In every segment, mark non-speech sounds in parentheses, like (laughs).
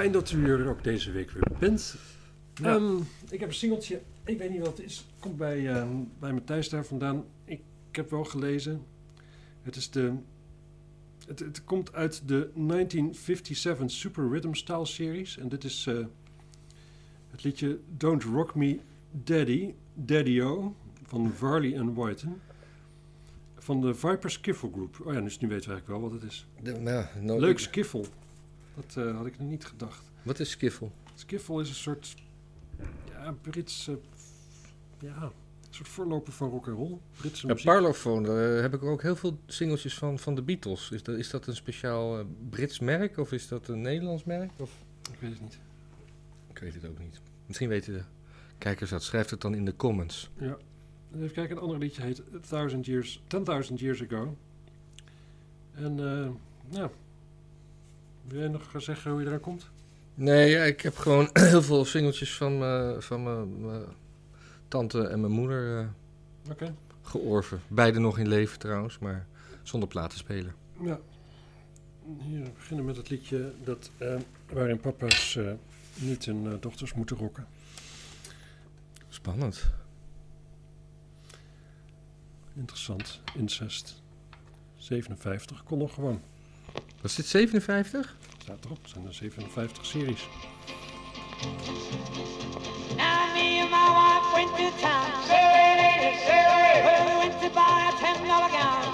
fijn dat u er ook deze week weer bent. Ja. Ehm, ik heb een singeltje, ik weet niet wat het is. Komt bij, ehm, bij Matthijs daar vandaan. Ik, heb wel gelezen. Het, is de, het, het komt uit de 1957 Super Rhythm Style series. En dit is eh, het liedje Don't Rock Me Daddy, Daddy-O van Varley and Whiten. Van de Viper Skiffle Group. Oh ja, dus nu weten we eigenlijk wel wat het is. De- nou, nou, Leuk ik- skiffle. Dat eh, had ik nog niet gedacht. Wat is skiffle? Skiffle is een soort ja, Britse ja, een soort voorloper van rock and roll. Britse Ja, muziek. Parlophone, daar heb ik ook heel veel singeltjes van, van de Beatles. Is dat, is dat een speciaal eh, Brits merk of is dat een Nederlands merk? Of? Ik weet het niet. Ik weet het ook niet. Misschien weten de kijkers dat. Schrijf het dan in de comments. Ja. Even kijken, een ander liedje heet A Thousand Years, 10.000 Years Ago. En eh nou, wil jij nog zeggen hoe je eraan komt? Nee, ik heb gewoon (clears throat) heel veel singeltjes van, me- van mijn mijn tante en mijn moeder eh, Oké. georven. Beide nog in leven trouwens, maar zonder platenspeler. Ja. Hier we beginnen met het liedje dat, eh, waarin papa's eh, niet hun dochters moeten rokken. Spannend. Interessant. Incest. 57. Kon nog gewoon. Was dit 57? Staat erop. Zijn er 57 series. Now me and my wife went to town. Well, we went to buy a ten dollar gown.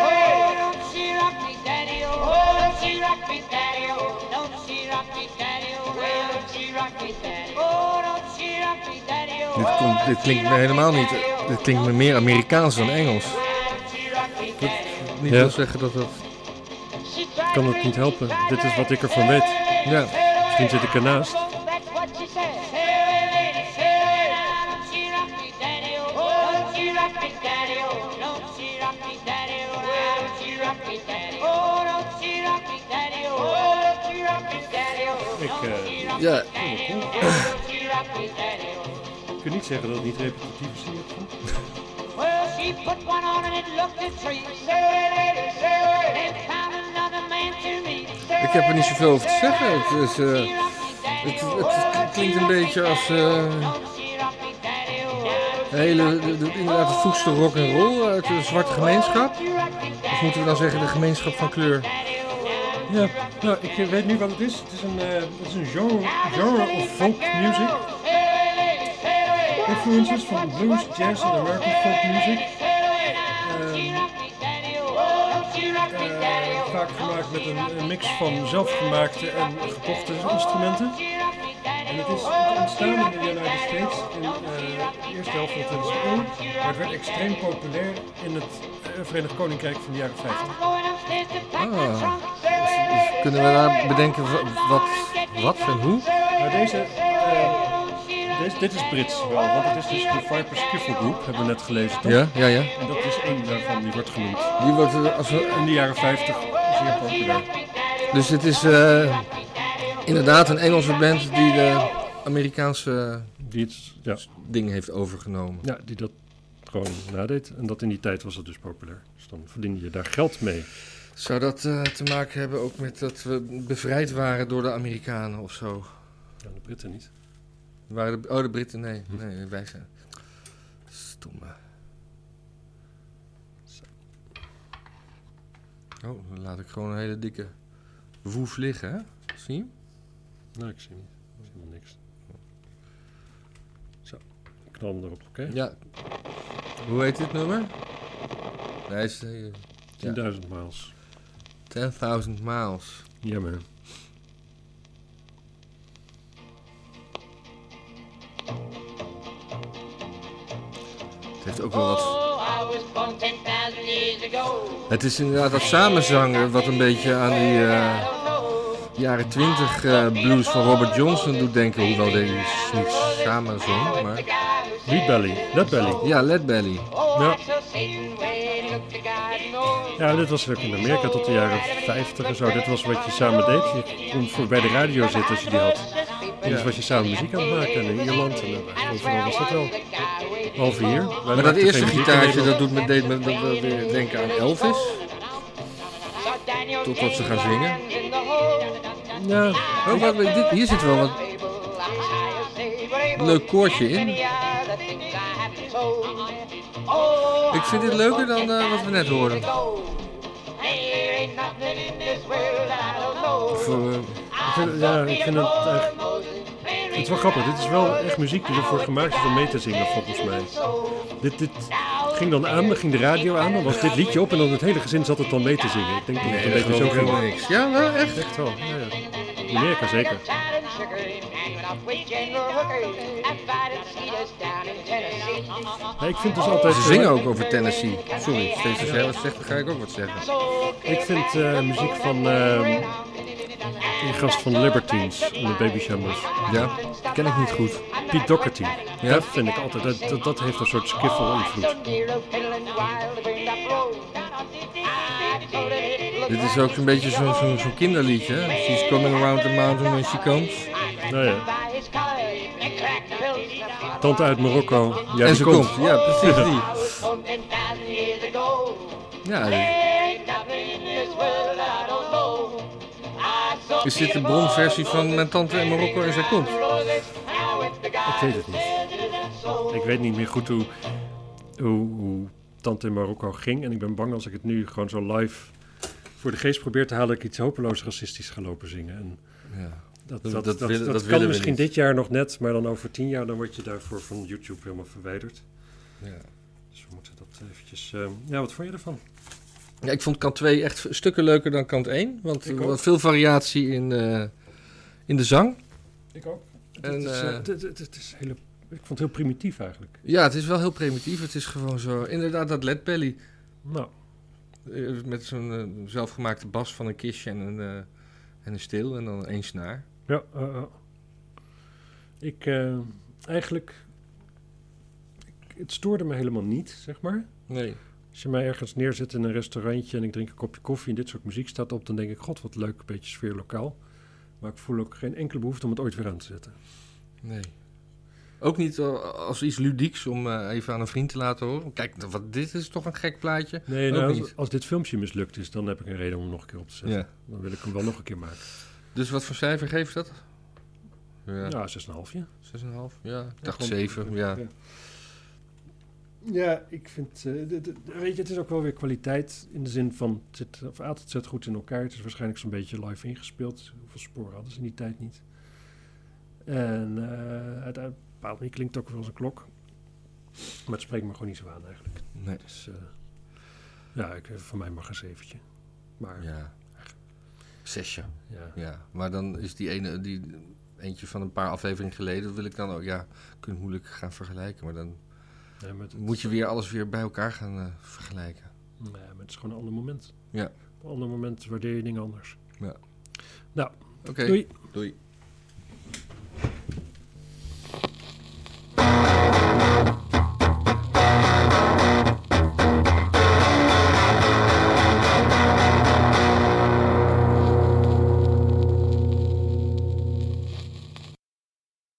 Oh, don't she rock me, daddy? Oh, don't she rock me, daddy? Oh, don't she rock me, daddy? Oh, well, don't she rock me, daddy? Oh, don't she rock me, daddy? Oh, Dit, komt, dit klinkt me helemaal niet. Dit klinkt me meer Amerikaans dan Engels. Niet Ja. wil zeggen dat dat. Ik kan het niet helpen. Dit is wat ik ervan weet. Ja. Misschien zit ik ernaast. Oh? Oh? Oh? Oh? Oh? Oh, Ik, eh, rock Ja? Oh? Oh. Ik kan niet zeggen dat het niet repetitief is. Well, she put one on and it looked a treat. To meet. Ik heb er niet zoveel over te zeggen. Het, is, eh, het, klinkt een beetje als. een hele, de, de- inderdaad, het voegste rock and roll uit de zwarte gemeenschap. Of moeten we dan zeggen de gemeenschap van kleur? Ja, nou, ik eh, weet nu wat het is. Het is een, het is een genre, genre of folk music. Influences van blues, jazz en American folk music. Vaak gemaakt met een, een mix van zelfgemaakte en gekochte instrumenten. En het is ontstaan in de United States in eh, de eerste helft van de 20e eeuw. Maar het werd extreem populair in het eh, Verenigd Koninkrijk van de jaren 50. Ah, dus kunnen we daar bedenken wa- wat, wat en hoe? Deze, eh, deze, dit is Brits wel, want het is dus de Viper Skiffle Group, hebben we net gelezen toch? Ja, ja, ja. En dat is één daarvan, die wordt genoemd. Die wordt, als we, In de jaren 50 zeer populair. dus het is eh, inderdaad een Engelse band die de Amerikaanse Die, het, ja, ding heeft overgenomen. ja, die dat gewoon nadeed. En dat in die tijd was het dus populair. Dus dan verdien je daar geld mee. Zou dat eh, te maken hebben ook met dat we bevrijd waren door de Amerikanen of zo? Ja, de Britten niet. Waren de, oh, de Britten, nee. nee wij zijn... Stomme. Oh, dan laat ik gewoon een hele dikke woef liggen, hè? Zie je? hem? Nou, ik zie niet. Ik zie helemaal niks. Zo, ik knal hem erop, oké? Ja. Hoe heet dit nummer? Nee, is, eh, ja. 10.000 miles. 10.000 miles. Ja, man. Het heeft ook wel wat... Het is inderdaad dat samenzangen wat een beetje aan die eh, jaren 20 eh, blues van Robert Johnson doet denken. Hoewel deze niet samenzong, maar... Lead Belly. Lead Belly. Ja, Led Belly. Oh, Ja. Ja, dit was ook in Amerika tot de jaren 50 en zo. Dit was wat je samen deed. Je kon voor bij de radio zitten als je die had. En dus was je samen muziek aan het maken. En in Ierland en eh, overal was dat wel. Behalve hier. Wij Maar dat eerste gitaartje, dat doet me, deed me dat we weer denken aan Elvis. Totdat ze gaan zingen. Ja, Oh, wat, dit, hier zit wel wat leuk koortje in. Ik vind dit leuker dan eh, wat we net hoorden. Voor, ik vind, ja, ik vind het eigenlijk... Het is wel grappig. Dit is wel echt muziek die ervoor gemaakt is om mee te zingen, volgens mij. Dit, dit ging dan aan, dan ging de radio aan, dan was dit liedje op en dan het hele gezin zat het dan mee te zingen. Ik denk dat het nee, een beetje zo ging. niks. Ja, wel echt. Echt wel, ja, Amerika zeker. Ja, ik vind dus altijd... Ze zingen ook over Tennessee. Sorry, steeds als jij wat zegt, dan ga ik ook wat zeggen. Ik vind eh, muziek van ehm, die gast van Libertines en de Baby Shambles. Ja, ken ik niet goed. Pete Doherty. Ja? Dat vind ik altijd, dat, dat, dat heeft een soort skiffle invloed. Dit is ook een beetje zo'n zo'n zo'n kinderliedje. hè? She's coming around the mountain when she comes. Nou ja, tante uit Marokko. Ja, en die ze komt. Ja, precies die. (laughs) Ja, dit- is dit de bronversie van mijn tante in Marokko en zij komt? Ik weet het niet. Ik weet niet meer goed hoe, hoe, hoe Tante in Marokko ging. En ik ben bang als ik het nu gewoon zo live voor de geest probeer te halen... dat ik iets hopeloos racistisch ga lopen zingen. En Ja. dat, Dat- dat, dat dat, willen- dat dat kan willen we misschien niet. dit jaar nog net... maar dan over tien jaar dan word je daarvoor van YouTube helemaal verwijderd. Ja. Dus we moeten dat eventjes... eh, ja, wat vond je ervan? Ja, ik vond kant 2 echt stukken leuker dan kant 1. Want Ik er was veel variatie in, eh, in de zang. Ik ook. En, het, is, eh, eh, het, het- is hele, ik vond het heel primitief eigenlijk. Ja, het is wel heel primitief. Het is gewoon zo... Inderdaad, dat ledbelly. Nou, Met zo'n zelfgemaakte bas van een kistje en een, en een steel en dan één snaar. Ja, ik eigenlijk. Ik, het stoorde me helemaal niet, zeg maar. Nee. Als je mij ergens neerzet in een restaurantje en ik drink een kopje koffie en dit soort muziek staat op, dan denk ik: God, wat leuk, een beetje sfeer lokaal. Maar ik voel ook geen enkele behoefte om het ooit weer aan te zetten. Nee. Ook niet eh, als iets ludieks om eh, even aan een vriend te laten horen. Kijk, wat, dit is toch een gek plaatje. Nee, nou, als, als dit filmpje mislukt is, dan heb ik een reden om hem nog een keer op te zetten. Ja. Dan wil ik hem wel nog een keer maken. Dus wat voor cijfer geeft dat? Ja, Ja, 6,5. 6,5. Ja, ik dacht gewoon- 7. Ja. Ja. Ja, ik vind, eh, de- de- weet je, het is ook wel weer kwaliteit in de zin van, het zit, of A, goed in elkaar. Het is waarschijnlijk zo'n beetje live ingespeeld. Hoeveel sporen hadden ze in die tijd niet. En uh, uit een bepaalde manier klinkt het ook wel als een klok. Maar het spreekt me gewoon niet zo aan eigenlijk. Nee. Dus, eh, ja, ik, voor mij mag een zeventje. Maar ja. Zesje. ja. Ja. Maar dan is die ene, die eentje van een paar afleveringen geleden, dat wil ik dan ook, ja, kun moeilijk gaan vergelijken. Maar dan Nee, maar het, moet je weer alles weer bij elkaar gaan eh, vergelijken. nee, maar het is gewoon een ander moment. Ja. Op een ander moment waardeer je dingen anders. Ja. Nou, Oké. doei. Doei.